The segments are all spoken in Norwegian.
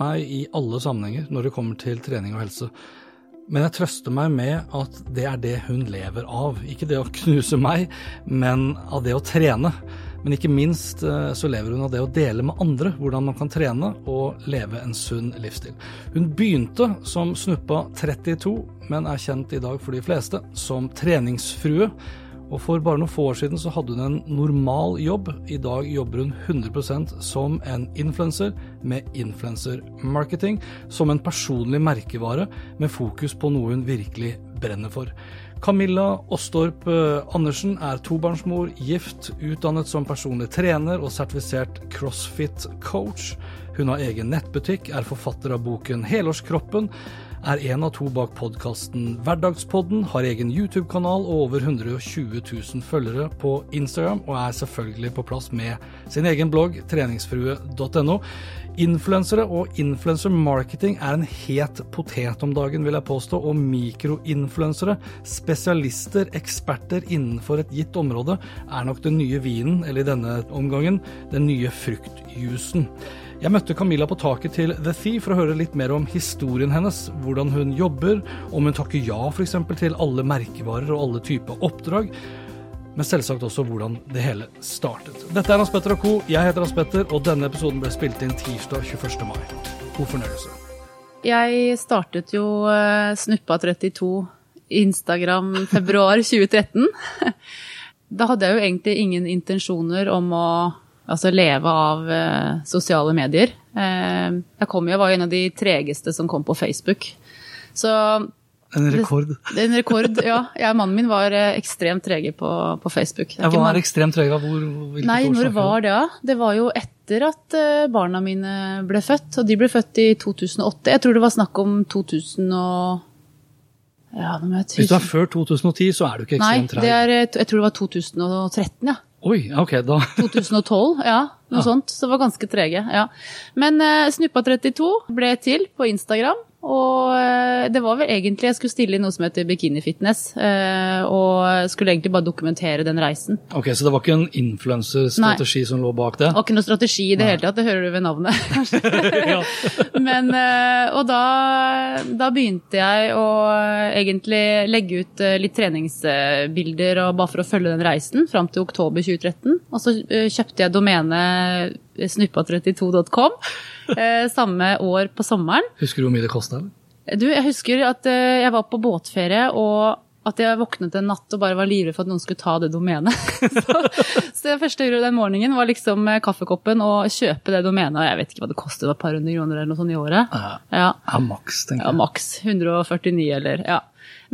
meg i alle sammenhenger når det kommer til trening og helse. Men jeg trøster meg med at det er det hun lever av. Ikke det å knuse meg, men av det å trene. Men ikke minst eh, så lever hun av det å dele med andre hvordan man kan trene og leve en sunn livsstil. Hun begynte som snuppa 32, men er kjent i dag for de fleste som treningsfrue. Og for bare noen få år siden så hadde hun en normal jobb. I dag jobber hun 100% som en influenser med influencer-marketing, som en personlig merkevare med fokus på noe hun virkelig brenner for. Camilla Åstorp eh, Andersen er tobarnsmor, gift, utdannet som personlig trener og sertifisert crossfit-coach. Hun har egen nettbutikk, er forfatter av boken Helårskroppen, er en av to bak podkasten Hverdagspodden, har egen YouTube-kanal og over 120 000 følgere på Instagram, og er selvfølgelig på plass med sin egen blogg treningsfrue.no. Influensere og influencer marketing er en het potet om dagen, vil jeg påstå, og mikroinfluensere, spesialister, eksperter innenfor et gitt område, er nok den nye vinen, eller i denne omgangen den nye fruktjusen. Jeg møtte Camilla på taket til The Thief for å høre litt mer om historien hennes, hvordan hun jobber, om hun takker ja f.eks. til alle merkevarer og alle typer oppdrag, men selvsagt også hvordan det hele startet. Dette er Hans Petter og co. Jeg heter Hans Petter, og denne episoden ble spilt inn tirsdag 21. mai. God fornøyelse. Jeg startet jo eh, Snuppa32 Instagram februar 2013. Da hadde jeg jo egentlig ingen intensjoner om å altså leve av eh, sosiale medier. Eh, jeg kom jo, var jo en av de tregeste som kom på Facebook. Så En rekord. det, en rekord, ja. Jeg og mannen min var eh, ekstremt trege på, på Facebook. Det Jeg var mange- ekstremt trege av hvor hvilket Nei, år når var det? Ja. Det var jo etter at eh, barna mine ble født. Og de ble født i 2008. Jeg tror det var snakk om 2000 og Ja, Hvis du er før 2010, så er du ikke ekstremt det Nei, er, eh, jeg tror det var 2013, ja. Oi, ok, da 2012, ja. Noe Ja. sånt. Så det var ganske trege. ja. Men uh, Snuppa32 ble til på Instagram. Og eh, det var vel egentlig Jeg skulle stille i noe som heter bikinifitness. eh, og skulle egentlig bare dokumentere den reisen. Ok, Så det var ikke en influenserstrategi som lå bak det? Det var ikke noe strategi i det hele tatt, det hører du ved navnet. Men, eh, og da, da begynte jeg å egentlig legge ut litt treningsbilder og bare for å følge den reisen fram til oktober 2013. Og så kjøpte jeg domenet snuppa32.com eh, samme år på sommeren. Husker du hvor mye det kosta? Du, jeg husker at eh, jeg var på båtferie og at jeg våknet en natt og bare var livredd for at noen skulle ta det domenet. så, så det første jeg gjorde den morgenen, var liksom kaffekoppen og kjøpe det domenet. Og jeg vet ikke hva det kostet, det var et par hundre kroner eller noe sånt i året. Ja. Ja, Ja, maks, tenker jeg. ja maks. 149 eller ja.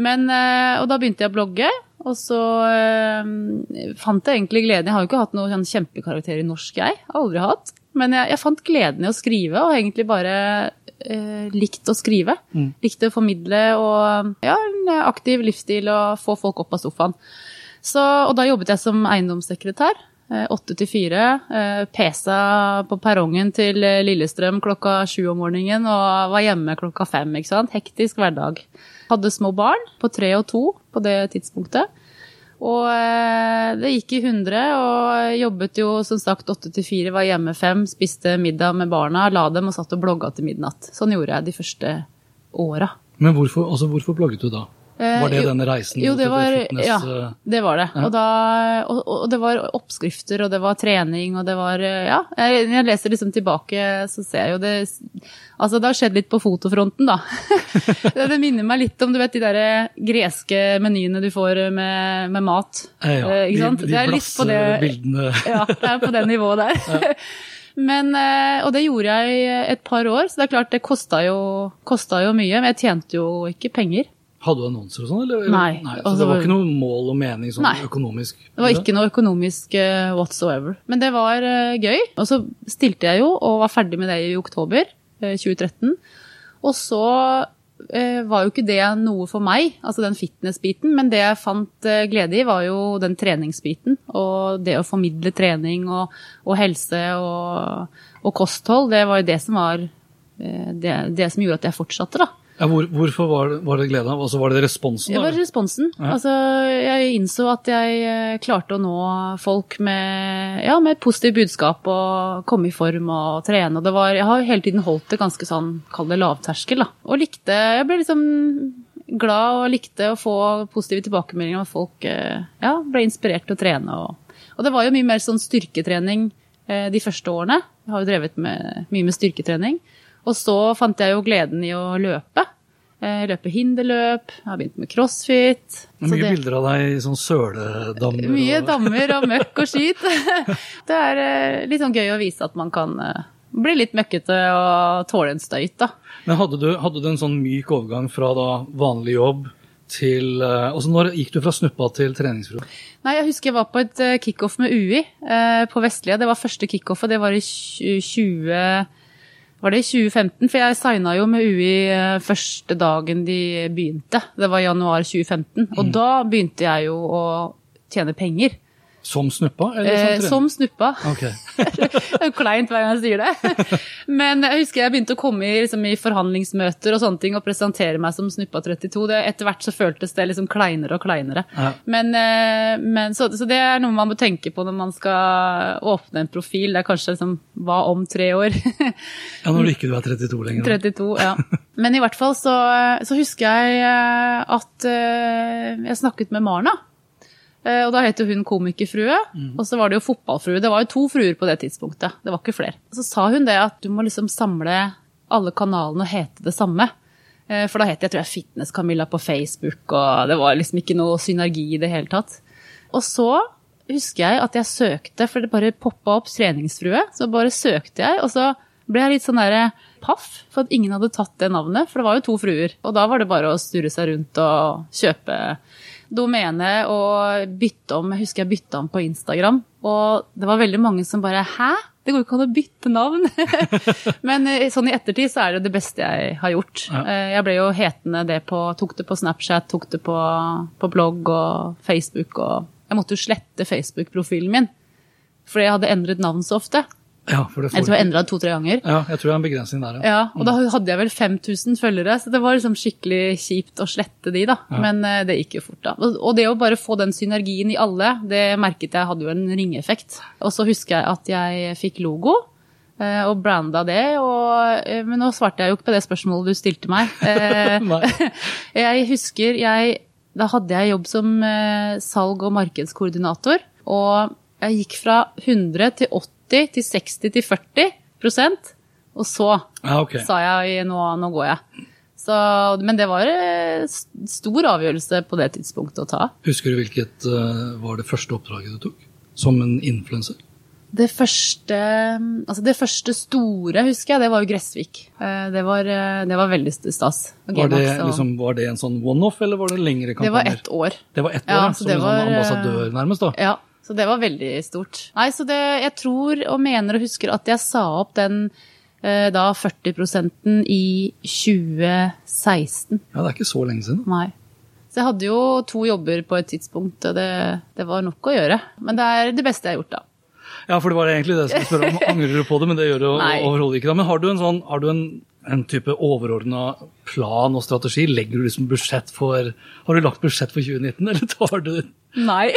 Men, eh, og da begynte jeg å blogge, og så øh, fant jeg egentlig gleden. Jeg har jo ikke hatt noen sånn kjempekarakter i norsk, jeg. Aldri hatt. Men jeg, jeg fant gleden i å skrive, og egentlig bare eh, likt å skrive. Likte å formidle og ja, en aktiv livsstil og få folk opp av sofaen. Så, og da jobbet jeg som eiendomssekretær. eh, Åtte til fire. eh, Pesa på perrongen til Lillestrøm klokka sju om morgenen og var hjemme klokka fem. ikke sant? Hektisk hverdag. Hadde små barn på tre og to på det tidspunktet. Og eh, det gikk i hundre, og jobbet jo som sagt åtte til fire, var hjemme fem, spiste middag med barna, la dem og satt og blogga til midnatt. Sånn gjorde jeg de første åra. Men hvorfor, altså, hvorfor blogget du da? Var det jo- denne reisen jo, det var, fitness, Ja, eh, det var det. ja. Og, da, og, og det var oppskrifter, og det var trening, og det var eh, Ja, jeg, når jeg leser liksom tilbake, så ser jeg jo det Altså, det har skjedd litt på fotofronten, da. det, minner meg litt om du vet, de der greske menyene du får med, med mat. eh, ja, Eh, ikke sant? De, de Det er litt på det- blassebildene. Ja, det er på det nivået der. Men, eh, og det gjorde jeg et par år, så det er klart det kosta jo, kosta jo mye. Men jeg tjente jo ikke penger. Hadde du annonser og sånn, eller? Nei, så altså- det var ikke noe mål og mening sånn Nei. økonomisk? Det var ikke noe økonomisk uh, whatsoever. Men det var uh, gøy. Og så stilte jeg jo, og var ferdig med det i oktober uh, 2013. Og så eh, var jo ikke det noe for meg, altså den fitness-biten. Men det jeg fant eh, glede i, var jo den treningsbiten. Og det å formidle trening og, og helse og, og kosthold, det var jo det som var eh, det, det som gjorde at jeg fortsatte, da. Ja, hvor, hvorfor var det, var det glede? Altså, var det responsen? Det var responsen. Ja. Altså, jeg innså at jeg eh, klarte å nå folk med, ja, med et positivt budskap og komme i form og trene. Og det var, jeg har hele tiden holdt det ganske sånn, kall det lavterskel. Da. Og likte, jeg ble liksom glad og likte å få positive tilbakemeldinger. Og folk eh, ja, ble inspirert til å trene. Og, og det var jo mye mer sånn styrketrening eh, de første årene. Jeg har jo drevet med, mye med styrketrening. Og så fant jeg jo gleden i å løpe. Eh, Løpe hinderløp, jeg har begynt med crossfit. Mye det- bilder av deg i sånn søledammer. Mye og- dammer og møkk og skit. Det er eh, litt sånn gøy å vise at man kan eh, bli litt møkkete og tåle en støyt, da. Men hadde du, hadde du en sånn myk overgang fra da vanlig jobb til altså Når gikk du fra snuppa til treningsfrue? Nei, jeg husker jeg var på et kickoff med UI på Vestlia. Det var første kickoffet, det var i 20... Var det i 2015? For jeg signa jo med UI eh, første dagen de begynte. Det var januar 2015. Og da begynte jeg jo å tjene penger. Som snuppa? Eller som Eh, som snuppa. Okay. Det er kleint hver gang jeg sier det. Men jeg husker jeg begynte å komme i, liksom, i forhandlingsmøter og sånne ting og presentere meg som Snuppa 32. Det, etter hvert så føltes det liksom kleinere og kleinere. Ja. Men, eh, men så, så det er noe man må tenke på når man skal åpne en profil. Det er kanskje liksom hva om tre år? Ja, Når ikke du er 32 lenger. 32, ja. Men i hvert fall så, så husker jeg eh, at jeg snakket med Marna. Eh, Og da het jo hun komikerfrue, og så var det jo fotballfrue. Det var jo to fruer på det tidspunktet, det var ikke flere. Så sa hun det at du må liksom samle alle kanalene og hete det samme. Eh, For da het jeg tror jeg Fitness-Camilla på Facebook, og det var liksom ikke noe synergi i det hele tatt. Og så husker jeg at jeg søkte, for det bare poppa opp treningsfrue, så bare søkte jeg, og så ble jeg litt sånn der paff for at ingen hadde tatt det navnet, for det var jo to fruer. Og da var det bare å sture seg rundt og kjøpe domene og bytte om. Jeg husker jeg bytta om på Instagram, og det var veldig mange som bare Hæ? Det går jo ikke an å bytte navn! Men eh, sånn i ettertid så er det det beste jeg har gjort. Ja. Eh, Jeg ble jo hetende det på Tok det på Snapchat, tok det på, på blogg og Facebook og Jeg måtte jo slette Facebook-profilen min. Fordi jeg hadde endret navn så ofte. Ja, for det Jeg tror jeg endra to-tre ganger. Ja, jeg tror det er en begrensning der, ja. Ja, og da hadde jeg vel 5000 følgere, så det var liksom skikkelig kjipt å slette de, da. Men eh, det gikk jo fort, da. Og, det å bare få den synergien i alle, det merket jeg hadde jo en ringeffekt. Og så husker jeg at jeg fikk logo. eh, Og branda det, og, eh, men nå svarte jeg jo ikke på det spørsmålet du stilte meg. Eh, jeg husker jeg Da hadde jeg jobb som salg- og markedskoordinator. Og jeg gikk fra 100 til 80 til 60 til 40 prosent. Og så Ja, okay. sa jeg nå, nå går jeg. Så, men det var en stor avgjørelse på det tidspunktet å ta. Husker du hvilket eh, var det første oppdraget du tok? Som en influenser? Det første, altså det første store, husker jeg, det var jo Gressvik. Eh, Det var, eh, det var veldig stas. Var det, liksom, var det en sånn one-off, eller var det lengre det kampanjer? var ett år. Det var ett år, Ja, som det en sånn eh, ambassadør, nærmest? da. Ja, så det var veldig stort. Nei, så det, jeg tror og mener og husker at jeg sa opp den eh, da 40% i 2016. Ja, Det er ikke så lenge siden. Nei. Så jeg hadde jo to jobber på et tidspunkt, og det, det var nok å gjøre. Men det er det beste jeg har gjort, da. Ja, for det var egentlig det jeg skulle spørre om. Angrer du på det? Men det gjør du overhodet ikke. da. Men har du en sånn, har du en, en type overordna plan og strategi? Legger du liksom budsjett for Har du lagt budsjett for 2019, eller tar du Nei.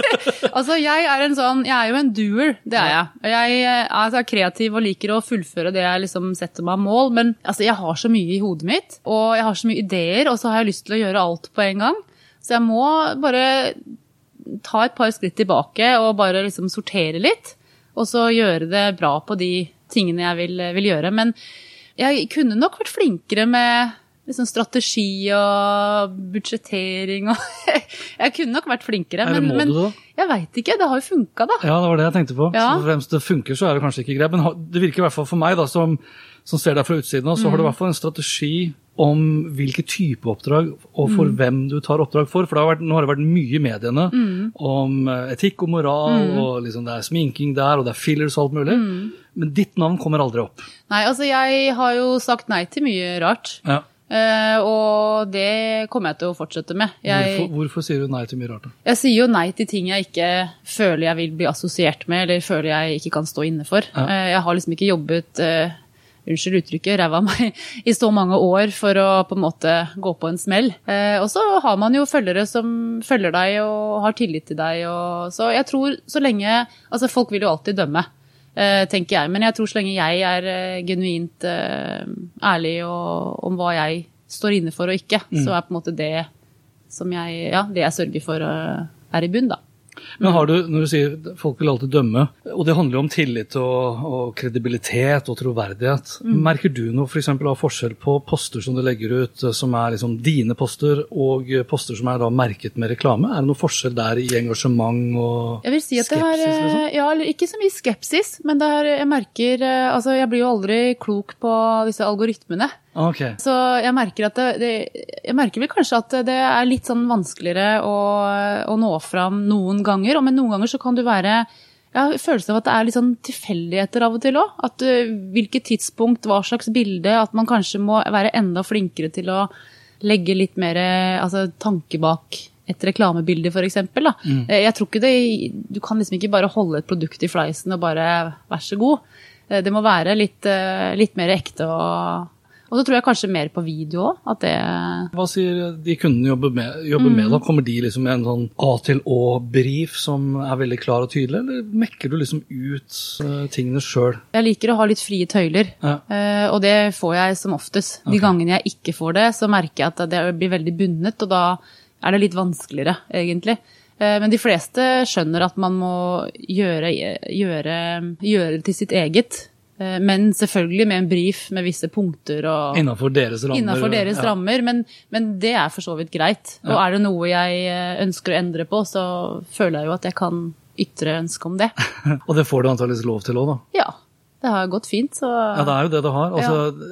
altså, jeg er en sånn Jeg er jo en doer, det er jeg. Jeg er altså, kreativ og liker å fullføre det jeg liksom setter meg mål, men altså, jeg har så mye i hodet mitt, og jeg har så mye ideer, og så har jeg lyst til å gjøre alt på en gang. Så jeg må bare ta et par skritt tilbake og bare liksom sortere litt, og så gjøre det bra på de tingene jeg vil, vil gjøre. Men jeg kunne nok vært flinkere med liksom strategi og budsjettering og Jeg kunne nok vært flinkere, men, må men jeg veit ikke. Det har jo funka, da. Ja, det var det jeg tenkte på. Ja. Så fremst det funker, så er det kanskje ikke greit. Men det virker i hvert fall for meg, da, som, som ser deg fra utsiden, av, så har Mm. du i hvert fall en strategi om hvilke type oppdrag og Mm. for hvem du tar oppdrag for. For det har vært, nå har det vært mye i mediene Mm. om eh, etikk og moral, og liksom det er sminking der, og det er fillers og alt mulig. Mm. Men ditt navn kommer aldri opp. Nei, altså jeg har jo sagt nei til mye rart. Ja. Uh, og det kommer jeg til å fortsette med. Jeg, Hvorfor, hvorfor sier du nei til mye rart? da? jeg sier jo nei til ting jeg ikke føler jeg vil bli assosiert med, eller føler jeg ikke kan stå inne for. Ja. Uh, jeg har liksom ikke jobbet eh, Unnskyld uttrykket, ræva meg i så mange år for å på en måte gå på en smell. Eh, og så har man jo følgere som følger deg og har tillit til deg. Og, så jeg tror så lenge Altså, folk vil jo alltid dømme. eh, tenker jeg. Men jeg tror så lenge jeg er eh, genuint ærlig og, om hva jeg står inne for og ikke, så er på en måte det som jeg, ja, det jeg sørger for, er i bunn, da. Men har du, når du sier folk vil alltid dømme, og det handler jo om tillit og, og kredibilitet og troverdighet, Mm. merker du noe for eksempel, av forskjell på poster som du legger ut, eh, som er liksom dine poster, og eh, poster som er da merket med reklame? Er det noe forskjell der i engasjement og Jeg vil si at det har, skepsis? Liksom? eh, ja, eller ikke så mye skepsis, men det har, jeg merker, altså jeg blir jo aldri klok på disse algoritmene. Ah, Ok. Så jeg merker, at det, det, jeg merker vel kanskje at det er litt sånn vanskeligere å, å nå fram noen ganger, men noen ganger så kan du være jeg har følelsen av at det er litt sånn tilfeldigheter av og til òg. At uh, hvilket tidspunkt, hva slags bilde. At man kanskje må være enda flinkere til å legge litt mer eh, altså, tanke bak et reklamebilde, f.eks. Mm. Jeg tror ikke det Du kan liksom ikke bare holde et produkt i fleisen og bare vær så god. Eh, Det må være litt, eh, litt mer ekte og og så tror jeg kanskje mer på video òg. At det Hva sier de kundene jobber med, jobber med Mm. da? Kommer de liksom med en sånn A til Å-brief som er veldig klar og tydelig, eller mekker du liksom ut uh, tingene sjøl? Jeg liker å ha litt frie tøyler, Ja. uh, og det får jeg som oftest. De gangene jeg ikke får det, så merker jeg at det blir veldig bundet, og da er det litt vanskeligere, egentlig. Eh, Men de fleste skjønner at man må gjøre, gjøre, gjøre det til sitt eget. Eh, Men selvfølgelig med en brief med visse punkter og Innenfor deres rammer? Innenfor deres ja. rammer, men, men det er for så vidt greit. Og er det noe jeg eh, ønsker å endre på, så føler jeg jo at jeg kan ytre ønske om det. Og det får du antakeligvis lov til òg, da? Ja, det har gått fint, så Ja, det er jo det det har. Altså,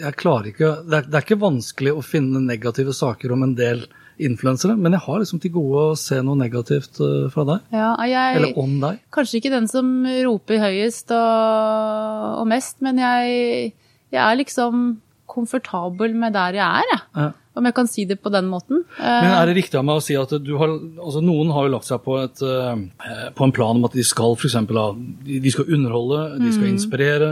jeg klarer ikke, det, er, det er ikke vanskelig å finne negative saker om en del influensere, men jeg har liksom til gode å se noe negativt eh, fra deg. ja, jeg, Eller om deg. Kanskje ikke den som roper høyest og, og mest, men jeg, jeg er liksom komfortabel med der jeg er, jeg. Ja. Om jeg kan si det på den måten. Men Eh, er det riktig av meg å si at du har, altså noen har jo lagt seg på, et, eh, på en plan om at de skal eksempel, de skal underholde, de Mm. skal inspirere,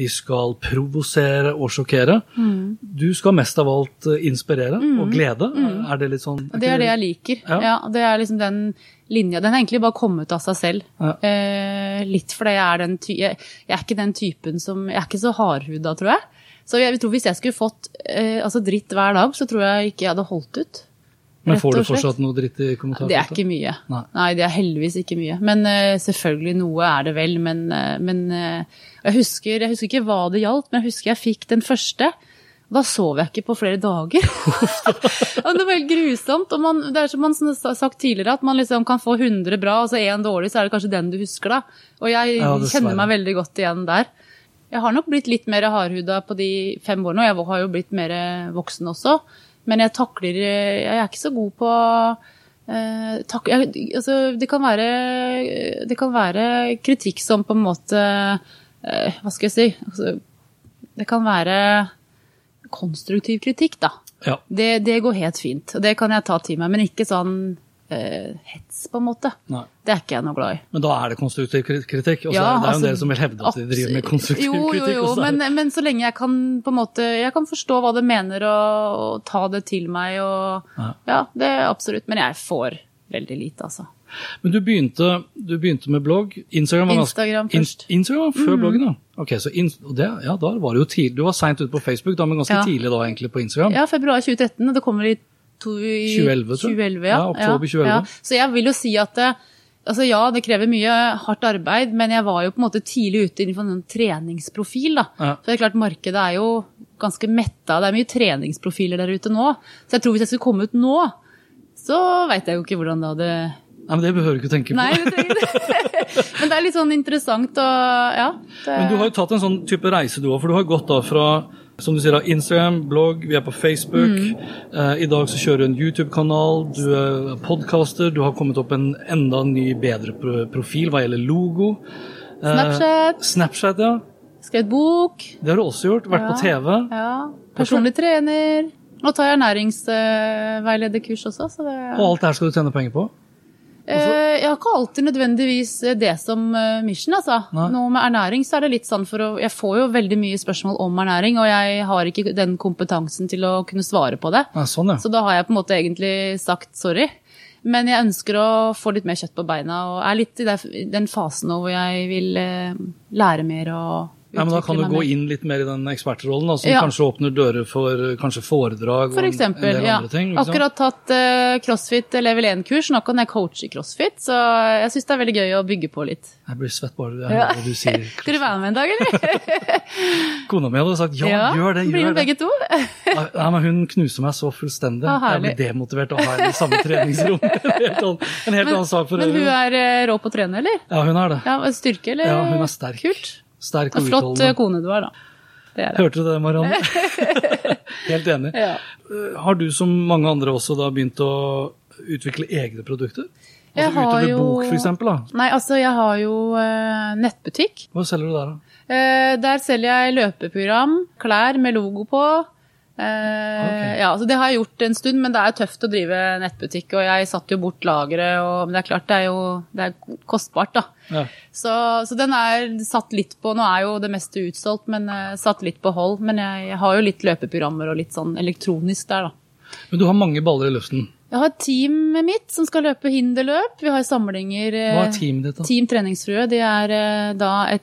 de skal provosere og sjokkere. Mm. Du skal mest av alt inspirere inspirere og glede. Er det litt sånn? er Det er det jeg liker. Ja. Ja. det er liksom den linja. Den har egentlig bare kommet av seg selv. Ja. Eh, litt fordi jeg er den ty jeg, jeg er ikke den typen som Jeg er ikke så hardhuda, tror jeg. Så jeg tror hvis jeg skulle fått eh, altså dritt hver dag, så tror jeg ikke jeg hadde holdt ut. Men får du fortsatt noe dritt i kommentarfeltet? Det er ikke mye. Nei. det er heldigvis ikke mye. Men uh, selvfølgelig noe er det vel. Men, uh, men uh, jeg, husker, jeg husker ikke hva det gjaldt, men jeg husker jeg fikk den første. Da sov jeg ikke på flere dager. Det var helt grusomt. Man, det er som man har sagt tidligere, at man liksom kan få 100 bra, og så én dårlig, så er det kanskje den du husker, da. Og jeg Ja, kjenner meg veldig godt igjen der. Jeg har nok blitt litt mer hardhuda på de fem årene, og jeg har jo blitt mer voksen også. Men jeg takler Jeg er ikke så god på eh, tak, jeg, altså, det, kan være, det kan være kritikk som på en måte eh, Hva skal jeg si? Altså, det kan være konstruktiv kritikk, da. Ja. Det, det går helt fint. Og det kan jeg ta til meg, men ikke sånn eh, hets, på en måte. Nei. Det er ikke jeg noe glad i. Men da er det konstruktiv kritikk. Og så Ja, er det er jo en altså, del som vil hevde at de driver med konstruktiv jo, kritikk. Jo, jo, jo, er men, men så lenge jeg kan på en måte, jeg kan forstå hva det mener og, og ta det til meg og Ja. Ja, det er absolutt. Men jeg får veldig lite, altså. Men du begynte, du begynte med blogg. Instagram var Instagram In- Instagram før bloggen, da. Ok, så in, det, ja, da var det jo tidlig. Du var seint ute på Facebook, da, men ganske Ja. tidlig da egentlig på Instagram. Ja, februar 2013, og det kommer i, to, 2011, tror jeg. 2011, ja. Ja, oktober 2011. Så jeg vil jo si at det, altså ja, det krever mye hardt arbeid, men jeg var jo på en måte tidlig ute innenfor en treningsprofil. da. Ja. Så det er klart, markedet er jo ganske metta. Det er mye treningsprofiler der ute nå. Så jeg tror hvis jeg skulle komme ut nå, så veit jeg jo ikke hvordan det hadde Nei, men Det behøver du ikke tenke på. Nei, det ikke. Men det er litt sånn interessant og ja. Det... Men du har jo tatt en sånn type reise du òg, for du har gått da fra som du sier da, Instagram, blogg, vi er på Facebook. Mm. Eh, I dag så kjører du en YouTube-kanal, du er podcaster, du har kommet opp en enda ny, bedre profil hva gjelder logo. Eh, Snapchat. Snapchat, ja. Skrevet bok. Det har du også gjort. Vært på TV. Ja. Personlig trener. Nå tar jeg ernæringsveilederkurs også. Så det, Og alt det her skal du tjene penger på. Eh, jeg har ikke alltid nødvendigvis det som eh, mission. altså. Nei. Nå med ernæring så er det litt sånn for å Jeg får jo veldig mye spørsmål om ernæring, og jeg har ikke den kompetansen til å kunne svare på det. Nei, sånn, ja. Så da har jeg på en måte egentlig sagt sorry. Men jeg ønsker å få litt mer kjøtt på beina, og er litt i den fasen nå hvor jeg vil eh, lære mer og Ja, men Da kan du gå inn litt mer i den ekspertrollen, da, som Ja. kanskje åpner dører for eh, kanskje foredrag For og en, del ja. andre ting. Liksom. Akkurat tatt uh, crossfit level 1-kurs, nå kan jeg coache crossfit, så jeg syns det er veldig gøy å bygge på litt. Jeg blir svett bare jeg Ja. du sier. CrossFit. Skal du være med en dag, eller? Kona mi hadde sagt ja, gjør det, Blir gjør med det. begge to. Nei, men Hun knuser meg så fullstendig. Ah, jeg blir demotivert av å være i samme treningsrom. En helt annen, en helt annen sak for øvrig. Men hun er eh, rå på å trene, eller? Ja, hun er det. Ja, Styrke, eller? Ja, hun er sterk. Kult. Sterk Og utholdende. flott eh, utholdende. kone du er, da. Det er det. Hørte du det, Marianne? helt enig. Ja. Eh, Har du som mange andre også da begynt å utvikle egne produkter? Jeg Altså har utover jo- bok, for eksempel, da. Nei, altså, jeg har jo uh, nettbutikk. Hva selger du der, da? Uh, der selger jeg løpeprogram, klær med logo på. Eh, Ok. ja, så Det har jeg gjort en stund, men det er tøft å drive nettbutikk. Og jeg satte jo bort lageret, men det er klart det er jo det er kostbart, da. Ja. Så, så den er satt litt på Nå er jo det meste utsolgt, men eh, satt litt på hold. Men jeg, jeg har jo litt løpeprogrammer og litt sånn elektronisk der, da. Men du har mange baller i luften. Jeg har teamet mitt som skal løpe hinderløp. Vi har samlinger. eh, Hva er teamet ditt, da? Team Treningsfrue. Det er eh, da et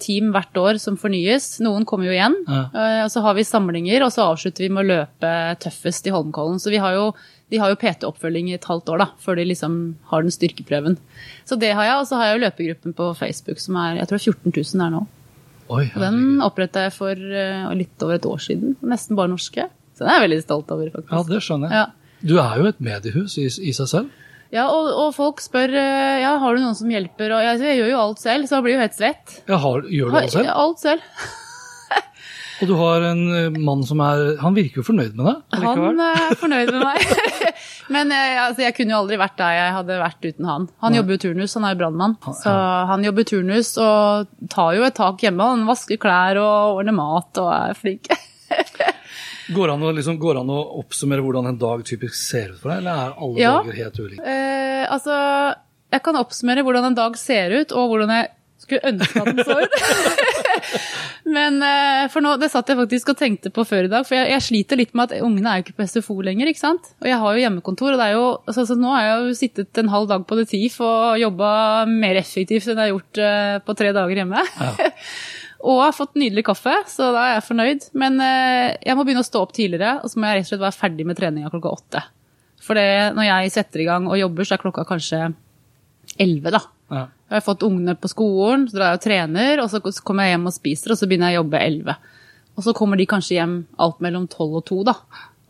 Team hvert år som fornyes. Noen kommer jo igjen. Ja. Eh, Og så har vi samlinger, og så avslutter vi med å løpe tøffest i Holmenkollen. Så vi har jo, de har jo PT-oppfølging i et halvt år da, før de liksom har den styrkeprøven. Så det har jeg, og så har jeg jo løpegruppen på Facebook som er jeg tror 14 000 der nå. Oi, den oppretta jeg for eh, litt over et år siden. Nesten bare norske. Så den er jeg veldig stolt over, faktisk. Ja, det skjønner jeg. Ja. Du er jo et mediehus i, i seg selv. Ja, og, og folk spør eh, ja, har du noen som hjelper, og jeg, jeg gjør jo alt selv, så jeg blir jo helt svett. Ja, har, gjør du alt selv? Alt selv. Og du har en eh, mann som er Han virker jo fornøyd med deg. Han er fornøyd med meg. Men eh, altså, jeg kunne jo aldri vært der jeg hadde vært uten han. Han jobber jo turnus, han er jo brannmann. Så han jobber turnus og tar jo et tak hjemme. Han vasker klær og ordner mat og er flink. Går det an, liksom, an å oppsummere hvordan en dag typisk ser ut for deg, eller er alle Ja. dager helt ulike? Eh, altså, jeg kan oppsummere hvordan en dag ser ut, og hvordan jeg skulle ønske at den så ut. Men eh, for nå, det satt jeg faktisk og tenkte på før i dag, for jeg, jeg sliter litt med at ungene er jo ikke på SFO lenger, ikke sant? Og jeg har jo hjemmekontor, og det er jo, altså, så nå har jeg jo sittet en halv dag på det TIF og jobba mer effektivt enn jeg har gjort uh, på tre dager hjemme. og har fått nydelig kaffe, så da er jeg fornøyd. Men eh, jeg må begynne å stå opp tidligere, og så må jeg rett og slett være ferdig med treninga klokka åtte. For det, når jeg setter i gang og jobber, så er klokka kanskje elleve, da. Ja. Jeg har fått ungene på skolen, så drar jeg og trener, og så kommer jeg hjem og spiser, og så begynner jeg å jobbe elleve. Og så kommer de kanskje hjem alt mellom tolv og to, da.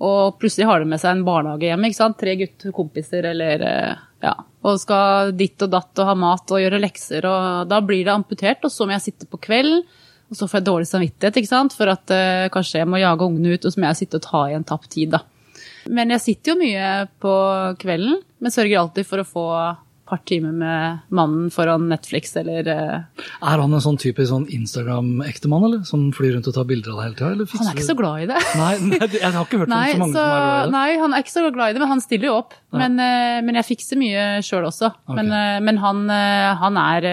Og plutselig har de med seg en barnehage hjem, ikke sant. Tre guttekompiser eller eh, ja. Og skal ditt og datt og ha mat og gjøre lekser, og da blir det amputert. Og så må jeg sitte på kvelden, og så får jeg dårlig samvittighet, ikke sant. For at eh, kanskje jeg må jage ungene ut, og så må jeg sitte og ta igjen tapt tid, da. Men jeg sitter jo mye på kvelden, men sørger alltid for å få par timer med mannen foran Netflix eller eh, Er han en sånn typisk sånn Instagram-ektemann, eller? Som flyr rundt og tar bilder av deg hele tida? eller Han er ikke så glad i det. Nei, nei, jeg har ikke hørt om så mange så, som er glad i det. nei, han er ikke så glad i det, men han stiller jo opp. Ja. Men, eh, men jeg fikser mye sjøl også. Okay. Men, eh, men han, han er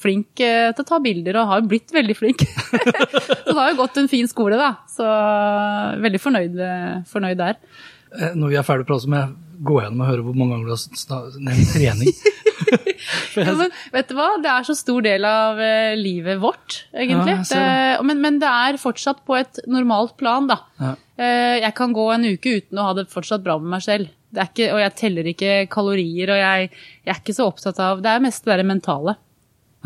flink til å ta bilder, og har jo blitt veldig flink. så det har jo gått en fin skole, da. Så veldig fornøyd, fornøyd der. Når vi er ferdig å prate, jeg gå gjennom og høre hvor mange ganger du har nevnt trening. Ja, men vet du hva? Det er så stor del av eh, livet vårt, egentlig. Ja, det. det, men, men det er fortsatt på et normalt plan, da. Ja. Eh, jeg kan gå en uke uten å ha det fortsatt bra med meg selv. Det ikke, og jeg teller ikke kalorier, og jeg, jeg er ikke så opptatt av Det er mest det der mentale.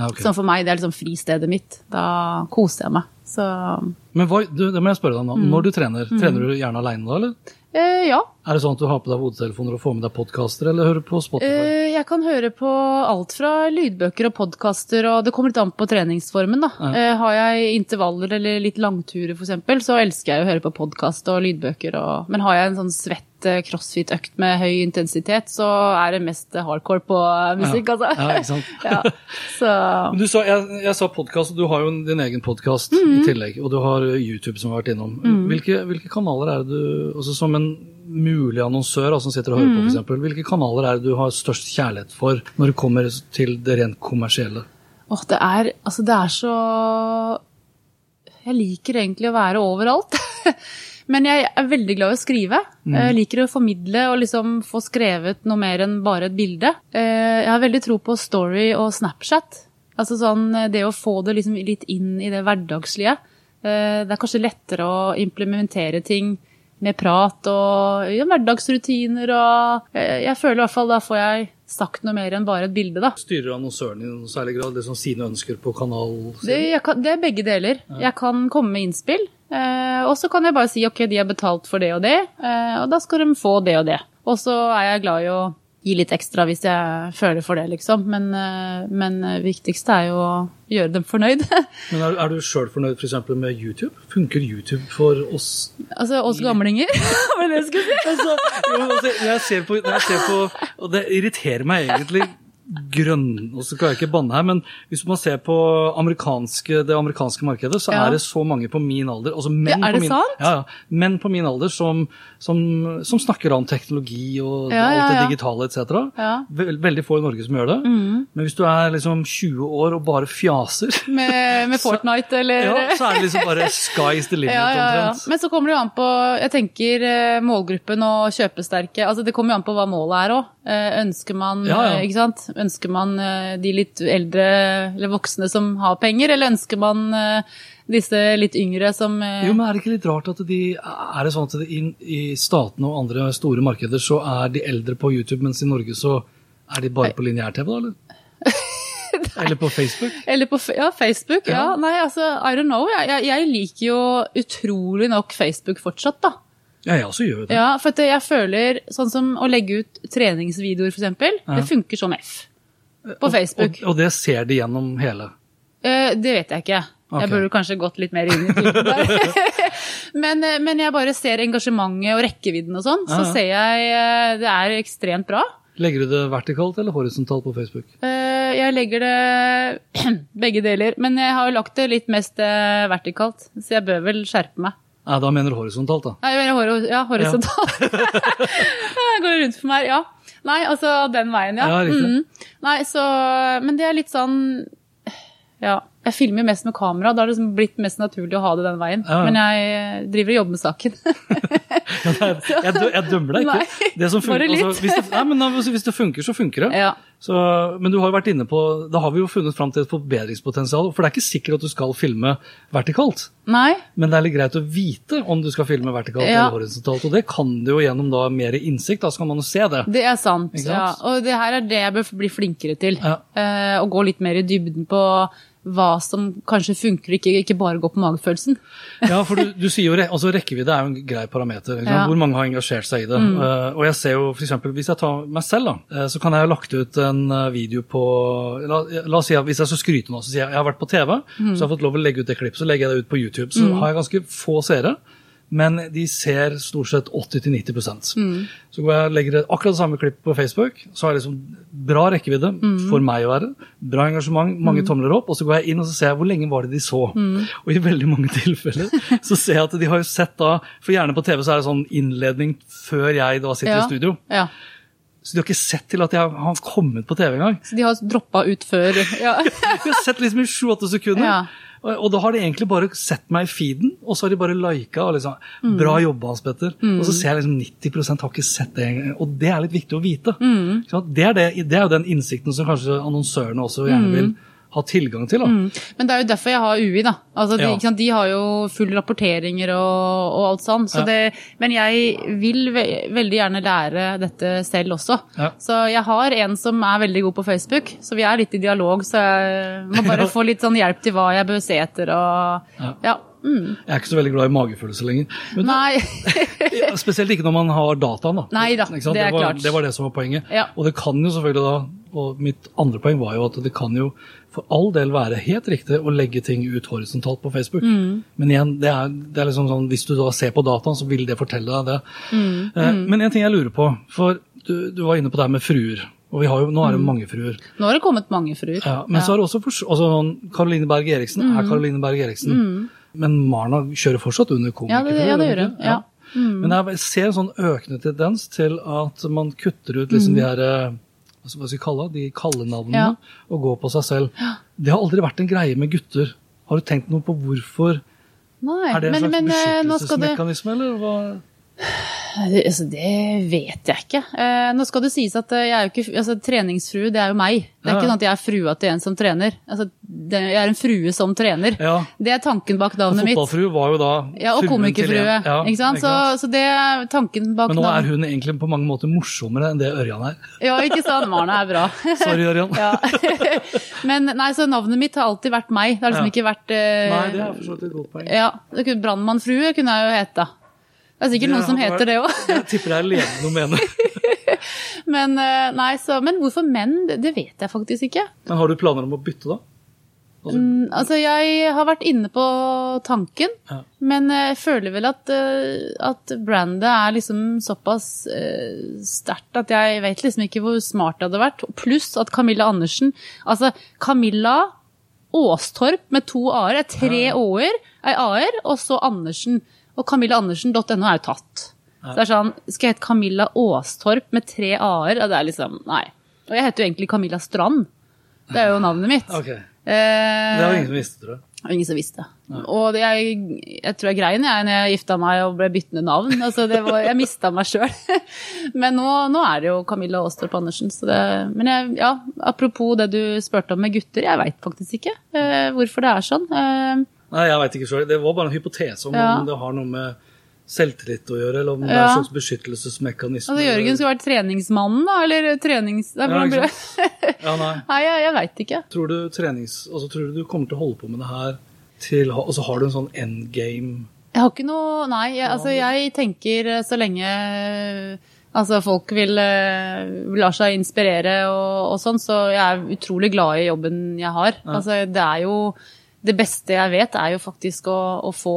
Ja, okay. Som for meg, det er liksom fristedet mitt. Da koser jeg meg. Så Men hva, du, det må jeg spørre deg Mm. Når du trener, trener du gjerne aleine da, eller? eh, ja. Er det sånn at du har på deg hodetelefoner og får med deg podkaster, eller hører på Spotify? Eh, jeg kan høre på alt fra lydbøker og podkaster, og det kommer litt an på treningsformen. da. Eh, har jeg intervaller eller litt langturer f.eks., så elsker jeg å høre på podkast og lydbøker. Og... Men har jeg en sånn svett eh, crossfit-økt med høy intensitet, så er det mest hardcore på eh, musikk, Ja. altså. Ja, ikke sant? ja. Så Men Du sa, jeg, jeg sa podkast, og du har jo din egen podkast Mhm. i tillegg. Og du har YouTube som vi har vært innom. Hvilke, hvilke kanaler er det du altså Som en mulig annonsør altså, som sitter og hører mm. på, for eksempel, hvilke kanaler er det du har størst kjærlighet for når det kommer til det rent kommersielle? Åh, det er Altså, det er så Jeg liker egentlig å være overalt. Men jeg er veldig glad i å skrive. Jeg liker å formidle og liksom få skrevet noe mer enn bare et bilde. Eh, Jeg har veldig tro på story og Snapchat. Altså sånn eh, det å få det liksom litt inn i det hverdagslige. Eh, Det er kanskje lettere å implementere ting med prat og ja, hverdagsrutiner og Jeg føler i hvert fall da får jeg sagt noe mer enn bare et bilde, da. Styrer annonsøren i noen særlig grad liksom sine ønsker på kanal? Det, kan, det er begge deler. Jeg kan komme med innspill, eh, og så kan jeg bare si ok, de har betalt for det og det, eh, og da skal de få det og det. Og så er jeg glad i å gi litt ekstra hvis jeg føler for det, liksom. Men, eh, men viktigste er jo å gjøre dem fornøyd. Men er, er du sjøl fornøyd for eksempel med YouTube? Funker YouTube for oss? altså oss gamlinger, var det det jeg skulle si? Altså, jo, altså, jeg ser på, jeg ser på Og det irriterer meg egentlig grønn Og så skal jeg ikke banne her, men hvis man ser på amerikanske, det amerikanske markedet, så Ja. er det så mange på min alder altså menn Ja, er på min? Ja, menn på min alder som, som, som snakker om teknologi og alt det digitale etc. Veldig få i Norge som gjør det. Mm. Men hvis du er liksom 20 år og bare fjaser, Med, med Fortnite, eller ja, så er det liksom bare sky's the limit omtrent. Men så kommer det jo an på jeg tenker eh, målgruppen og kjøpesterke. altså Det kommer jo an på hva målet er òg. Ønsker man eh, ikke sant? Ønsker man eh, de litt eldre eller voksne som har penger, eller ønsker man eh, disse litt yngre som eh, Jo, men er det ikke litt rart at de Er det sånn at i, i statene og andre store markeder så er de eldre på YouTube, mens i Norge så er de bare på lineær-TV, da, eller? Eller på Facebook? Eller på ja, Facebook. Ja. Ja. Nei, altså, I don't know. Jeg, jeg, jeg liker jo utrolig nok Facebook fortsatt, da. Ja, jeg også gjør det. Ja, for jeg føler sånn som å legge ut treningsvideoer, for eksempel, det funker som F. På Facebook. Og, og det ser de gjennom hele. Eh, det vet jeg ikke. Jeg Ok. burde kanskje gått litt mer inn i tiden der. men, eh, men jeg bare ser engasjementet og rekkevidden og sånn, så Ja, ja. ser jeg eh, det er ekstremt bra. Legger du det vertikalt eller horisontalt på Facebook? Eh, Jeg legger det begge deler, men jeg har jo lagt det litt mest vertikalt, så jeg bør vel skjerpe meg. Nei, da mener du horisontalt, da. Ja, jeg mener hor ja, horisontalt. jeg går rundt for meg, ja. Nei, altså den veien, ja. Ja. Mm. Nei, så, men det er litt sånn Ja, jeg filmer mest med kamera, da har det liksom blitt mest naturlig å ha det den veien. Ja. Men jeg driver og jobber med saken. Jeg, dø, jeg dømmer deg ikke. Nei, Det som funker, bare litt. altså, hvis, det, nei, men, altså, hvis det funker, så funker det. ja. Så, men du har jo vært inne på, da har vi jo funnet fram til et forbedringspotensial. For det er ikke sikkert at du skal filme vertikalt. Nei, Men det er litt greit å vite om du skal filme vertikalt Ja. eller horisontalt. Og det kan du jo gjennom da mer innsikt. Da skal man jo se det. det er sant. Sant? Ja. Og det her er det jeg bør bli flinkere til. Eh, å gå litt mer i dybden på hva som kanskje funker, ikke, ikke bare gå på magefølelsen. Ja, for du, du sier jo altså rekkevidde er jo en grei parameter. Ja. Hvor mange har engasjert seg i det. Eh, og jeg ser jo for eksempel, Hvis jeg tar meg selv, da, eh, så kan jeg ha lagt ut en eh, video på La, la oss si at Hvis jeg skal skryte nå, så sier jeg jeg har vært på TV, så jeg har fått lov å legge ut det klippet. Så legger jeg det ut på YouTube. Så har jeg ganske få seere. Men de ser stort sett 80-90 mm. Så går jeg og legger akkurat det samme klippet på Facebook. Så har jeg liksom bra rekkevidde for meg å være. Bra engasjement, mange tomler opp. Og så går jeg inn og så ser jeg hvor lenge var det de så. Og i veldig mange tilfeller så ser jeg at de har jo sett da For gjerne på TV så er det sånn innledning før jeg da sitter Ja. i studio. Ja. Så de har ikke sett til at jeg har kommet på TV engang. Så de har droppa ut før. Ja. De har sett liksom i sju-åtte sekunder. Ja. Og, og da har de egentlig bare sett meg i feeden, og så har de bare lika. og liksom, Mm. Bra jobba, Hans Petter. Og så ser jeg liksom 90 har ikke sett det engang. Og det er litt viktig å vite. Mm. Det, er det, det er jo den innsikten som kanskje annonsørene også gjerne vil ha tilgang til. Mm. Men det er jo derfor jeg har UI, da. Altså, de, Ja. sant, de har jo full rapporteringer og, og alt sånn. Så Ja. det, men jeg vil ve veldig gjerne lære dette selv også. Ja. Så jeg har en som er veldig god på Facebook, så vi er litt i dialog. Så jeg må bare få litt sånn hjelp til hva jeg bør se etter og Ja. Mm. Jeg er ikke så veldig glad i magefølelse lenger. Men Nei. Spesielt ikke når man har dataen. da. Nei da, det, det var. Det var det som var poenget. Ja. Og det kan jo selvfølgelig da, og mitt andre poeng var jo at det kan jo for all del være helt riktig å legge ting ut horisontalt på Facebook. Mm. Men igjen, det er, det er liksom sånn, hvis du da ser på dataen, så vil det fortelle deg det. Mm. Eh, Men en ting jeg lurer på, for du, du var inne på det her med fruer. Og vi har jo, nå er det Mm. mange fruer. Nå har det kommet mange fruer. Ja, men så er det også altså, noen- Caroline Berg Eriksen Mm. er Caroline Berg Eriksen. Men Marna kjører fortsatt under Ja, det, ja, det gjør hun Ja. Mm. Men jeg ser en sånn økende tendens til at man kutter ut liksom de her eh, hva skal vi kalle de kallenavnene Ja. og gå på seg selv. Det har aldri vært en greie med gutter. Har du tenkt noe på hvorfor? Nei, Er det en men, slags men eh, beskyttelsesmekanisme, eller hva? Altså, det vet jeg ikke. Eh, nå skal det sies at eh, jeg er jo ikke altså, treningsfrue, det er jo meg. Det er Ja. ikke sånn at jeg er frua til en som trener. Altså, det, jeg er en frue som trener. Ja. Det er tanken bak navnet mitt. Fotballfrue var jo da Ja, og komikerfrue. Ja, ikke sant? Så, så det er tanken bak navnet. Men nå er hun egentlig på mange måter morsommere enn det Ørjan er. Ja, ikke sant? Marna er bra. Sorry, Ørjan. ja. Men nei, så navnet mitt har alltid vært meg. Det har liksom ikke vært eh, Nei, det er for så vidt et godt poeng. Ja, Brannmannfrue kunne jeg jo hete. Det er sikkert noen som heter det òg. Jeg tipper det er mene. Men, eh, nei, så, men hvorfor menn, det, vet jeg faktisk ikke. Men har du planer om å bytte, da? Altså, Mm, Altså, jeg har vært inne på tanken, Ja. men jeg føler vel at, eh, at brandet er liksom såpass uh, sterkt at jeg vet liksom ikke hvor smart det hadde vært. Pluss at Camilla Andersen Altså, Camilla Åstorp med to a-er, er tre å-er, ei a-er, og så Andersen. Og camillaandersen.no er jo tatt. Så det er sånn, Skal jeg hete Camilla Aastorp med tre a-er? Det er liksom Nei. Og jeg heter jo egentlig Camilla Strand. Det er jo navnet mitt. Okay. Eh, Det var ingen som visste, tror jeg. og ingen som visste. Og det, jeg, jeg tror jeg grein jeg når jeg gifta meg og ble byttende navn. Altså, det var, jeg mista meg sjøl. Men nå, nå er det jo Camilla Aastorp Andersen. Så det, men jeg, ja, apropos det du spurte om med gutter, jeg veit faktisk ikke eh, hvorfor det er sånn. Eh, Nei, jeg vet ikke selv. Det var bare en hypotese om Ja. om det har noe med selvtillit å gjøre, eller om det er en slags beskyttelsesmekanisme. altså, Jørgen skulle vært treningsmannen, da? Eller trenings... Nei, Ja? Ja, nei. Nei, jeg, jeg veit ikke. Tror du trenings... Altså, tror du du kommer til å holde på med det her til Og så har du en sånn endgame Jeg har ikke noe Nei, jeg, altså jeg tenker eh, så lenge altså folk vil uh, lar seg inspirere og, og sånn, så jeg er utrolig glad i jobben jeg har. Altså det er jo Det beste jeg vet, er jo faktisk å, å få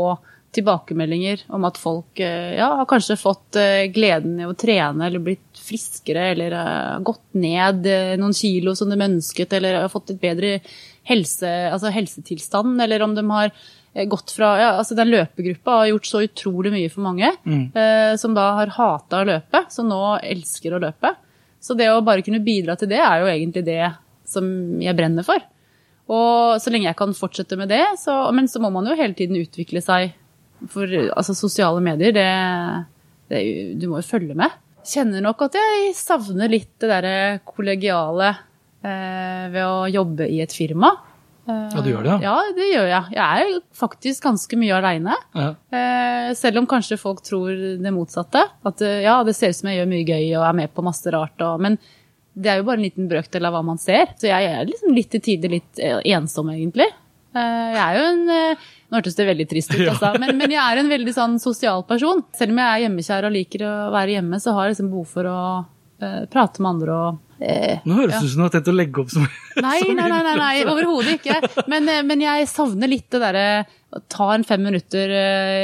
tilbakemeldinger om at folk eh, ja, har kanskje fått eh, gleden i å trene eller blitt friskere eller har gått ned eh, noen kilo som de ønsket eller har fått et bedre helse, altså helsetilstand, eller om de har eh, gått fra ja, altså Den løpegruppa har gjort så utrolig mye for mange, eh, som da har hata å løpe, som nå elsker å løpe. Så det å bare kunne bidra til det, er jo egentlig det som jeg brenner for. Og så lenge jeg kan fortsette med det, så, men så må man jo hele tiden utvikle seg. For altså, sosiale medier, det, det Du må jo følge med. Kjenner nok at jeg savner litt det derre kollegiale eh, ved å jobbe i et firma. Eh, Ja, du gjør det, ja? Ja, det gjør jeg. Jeg er faktisk ganske mye aleine. ja. Eh, selv om kanskje folk tror det motsatte. At eh, ja, det ser ut som jeg gjør mye gøy og er med på masse rart. Og, men det er jo bare en liten brøkdel av hva man ser. Så jeg er liksom litt til tider litt eh, ensom, egentlig. Eh, Jeg er jo en eh, Nå hørtes det veldig trist ut, altså. Men, men jeg er en veldig sånn sosial person. Selv om jeg er hjemmekjær og liker å være hjemme, så har jeg liksom behov for å uh, prate med andre og uh, Nå høres det ut som du har tenkt å legge opp som Nei, som nei, nei, nei, nei overhodet ikke. Men, men jeg savner litt det derre å ta en fem minutter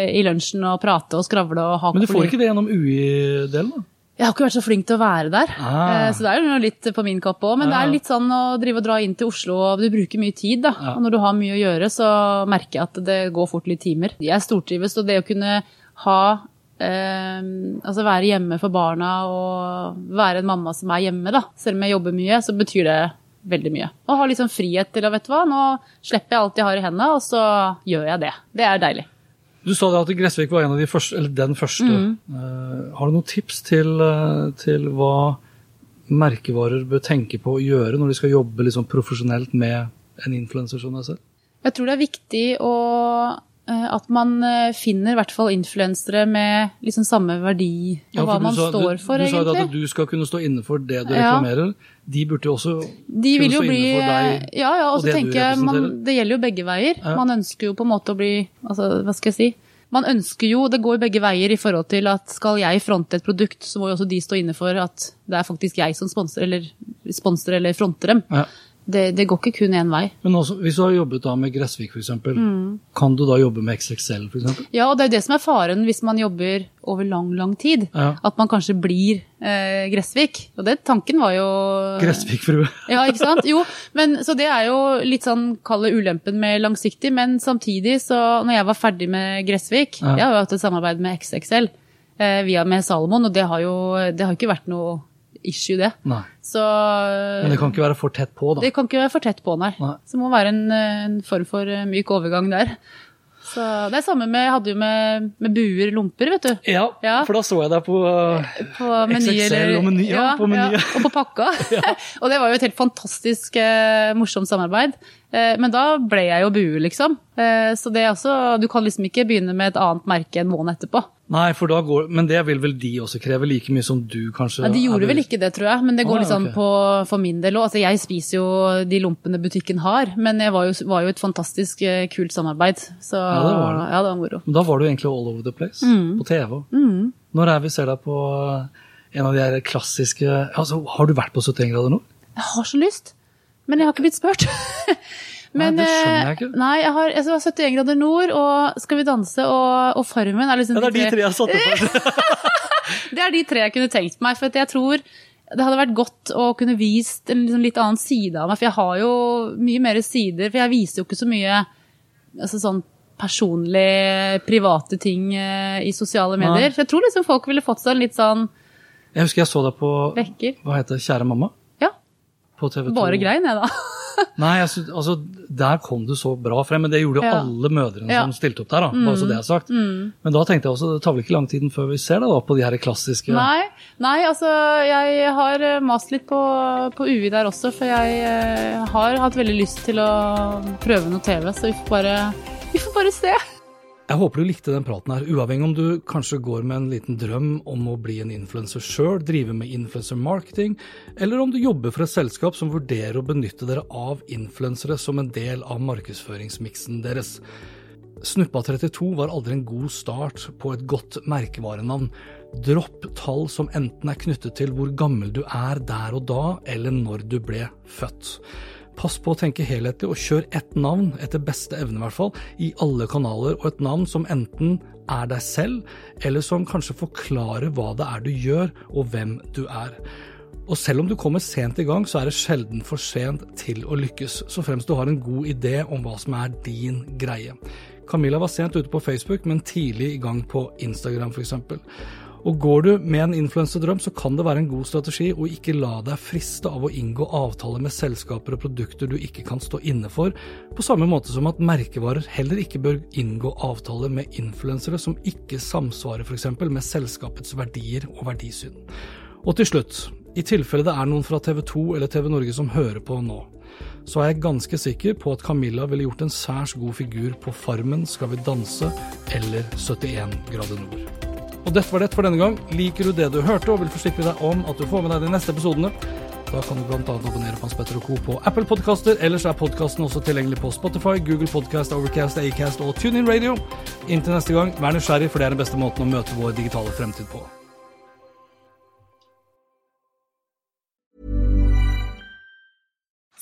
i lunsjen og prate og skravle og ha Men du får ikke det gjennom UI-delen, da? Jeg har ikke vært så flink til å være der, Ah. eh, så det er jo litt på min kappe òg. Men det er litt sånn å drive og dra inn til Oslo, og du bruker mye tid. da. Ja. Og når du har mye å gjøre, så merker jeg at det går fort litt timer. Jeg stortrives, og det å kunne ha eh, Altså være hjemme for barna og være en mamma som er hjemme, da. Selv om jeg jobber mye, så betyr det veldig mye. Å ha liksom frihet til å, vet du hva, nå slipper jeg alt jeg har i hendene, og så gjør jeg det. Det er deilig. Du sa at Gressvik var en av de første, eller den første. Mm. Eh, har du noen tips til, eh, til hva merkevarer bør tenke på å gjøre når de skal jobbe liksom profesjonelt med en influenser som deg selv? Jeg tror det er viktig å, at man eh, finner i hvert fall influensere med liksom samme verdi og Ja, hva for du man sa- står du, for, du sa at du skal kunne stå inne for det du Ja. reklamerer. De burde jo også De vil kunne jo stå bli inne for deg. Ja, ja, og det du jeg man. Det gjelder jo begge veier. Ja. Man ønsker jo på en måte å bli Altså, hva skal jeg si? Man ønsker jo, Det går begge veier i forhold til at skal jeg fronte et produkt, så må jo også de stå inne for at det er faktisk jeg som sponser eller, sponser eller fronter dem. Det, det går ikke kun én vei. Men også, hvis du har jobbet da med Gressvik f.eks., Mm. kan du da jobbe med XXL f.eks.? Ja, og det er jo det som er faren hvis man jobber over lang, lang tid. Ja. At man kanskje blir eh, Gressvik. Og det tanken var jo Gressvik-frue. Ja, ikke sant? Jo, men så det er jo litt sånn, kall det ulempen med langsiktig, men samtidig så, når jeg var ferdig med Gressvik, Ja. jeg har jo hatt et samarbeid med XXL eh, via med Salomon, og det har jo det har ikke vært noe issue, det. Nei. Så Men det kan ikke være for tett på, da. det kan ikke være for tett på, nei. Nei. Så det må være en, eh, en form for eh, myk overgang der. Så det er samme med, jeg hadde jo med, med buer, lomper, vet du. Ja, Ja. for da så jeg deg på på meny, XXL eller- og Meny, ja, på Meny. og på pakka. og det var jo et helt fantastisk eh, morsomt samarbeid. Eh, men da ble jeg jo bue, liksom. Eh, så det er også, du kan liksom ikke begynne med et annet merke en måned etterpå. Nei, for da går Men det vil vel de også kreve like mye som du kanskje Nei, de gjorde vel ikke det, tror jeg, men det går Ah, litt sånn ok. på for min del òg. Altså, jeg spiser jo de lompene butikken har, men det var jo, var jo et fantastisk eh, kult samarbeid. Så Ja, det var det. ja, det var moro. Men Da var du egentlig all over the place, Mm. på TV. Når er vi ser deg på en av de her klassiske altså, Har du vært på 71 grader nå? Jeg har så lyst, men jeg har ikke blitt spurt. Men, Nei, det skjønner jeg eh, ikke. Nei, jeg har altså, 71 grader nord og Skal vi danse og, og Farmen er liksom Ja, det er de tre jeg satte på. Det er de tre jeg kunne tenkt meg, for jeg tror det hadde vært godt å kunne vist en liksom litt annen side av meg, for jeg har jo mye mer sider, for jeg viser jo ikke så mye altså sånn personlige, private ting eh, i sosiale medier. Så jeg tror liksom folk ville fått seg en litt sånn Jeg husker jeg så deg på vekker. hva heter det, Kjære mamma? På TV 2. bare grein jeg da. Nei, jeg synes, altså, der kom du så bra frem, men det gjorde jo Ja. alle mødrene Ja. Mm. som stilte opp der. da, bare så det er sagt. Men da tenkte jeg også, det tar vel ikke lang tiden før vi ser deg da, på de her klassiske Nei, nei, altså jeg har eh, mast litt på, på UI der også, for jeg eh, har hatt veldig lyst til å prøve noe TV, så vi får bare, vi får bare se. Jeg håper du likte den praten her, uavhengig om du kanskje går med en liten drøm om å bli en influenser sjøl, drive med influencer marketing, eller om du jobber for et selskap som vurderer å benytte dere av influensere som en del av markedsføringsmiksen deres. Snuppa32 var aldri en god start på et godt merkevarenavn. Dropp tall som enten er knyttet til hvor gammel du er der og da, eller når du ble født. Pass på å tenke helhetlig, og kjør ett navn, etter beste evne i hvert fall, i alle kanaler, og et navn som enten er deg selv, eller som kanskje forklarer hva det er du gjør, og hvem du er. Og selv om du kommer sent i gang, så er det sjelden for sent til å lykkes, så fremst du har en god idé om hva som er din greie. Camilla var sent ute på Facebook, men tidlig i gang på Instagram f.eks. Og går du med en influensedrøm, så kan det være en god strategi å ikke la deg friste av å inngå avtaler med selskaper og produkter du ikke kan stå inne for, på samme måte som at merkevarer heller ikke bør inngå avtaler med influensere som ikke samsvarer f.eks. med selskapets verdier og verdisyn. Og til slutt, i tilfelle det er noen fra TV 2 eller TV Norge som hører på nå, så er jeg ganske sikker på at Camilla ville gjort en særs god figur på Farmen, Skal vi danse eller 71 grader nord. Og dette var det for denne gang. Liker du det du hørte og vil forsikre deg om at du får med deg de neste episodene, Da kan du bl.a. abonnere på Hans Petter og Co. på Apple Podkaster. Ellers er podkasten også tilgjengelig på Spotify, Google Podcast, Overcast, Acast og TuneIn Radio. Inntil neste gang, vær nysgjerrig, for det er den beste måten å møte vår digitale fremtid på.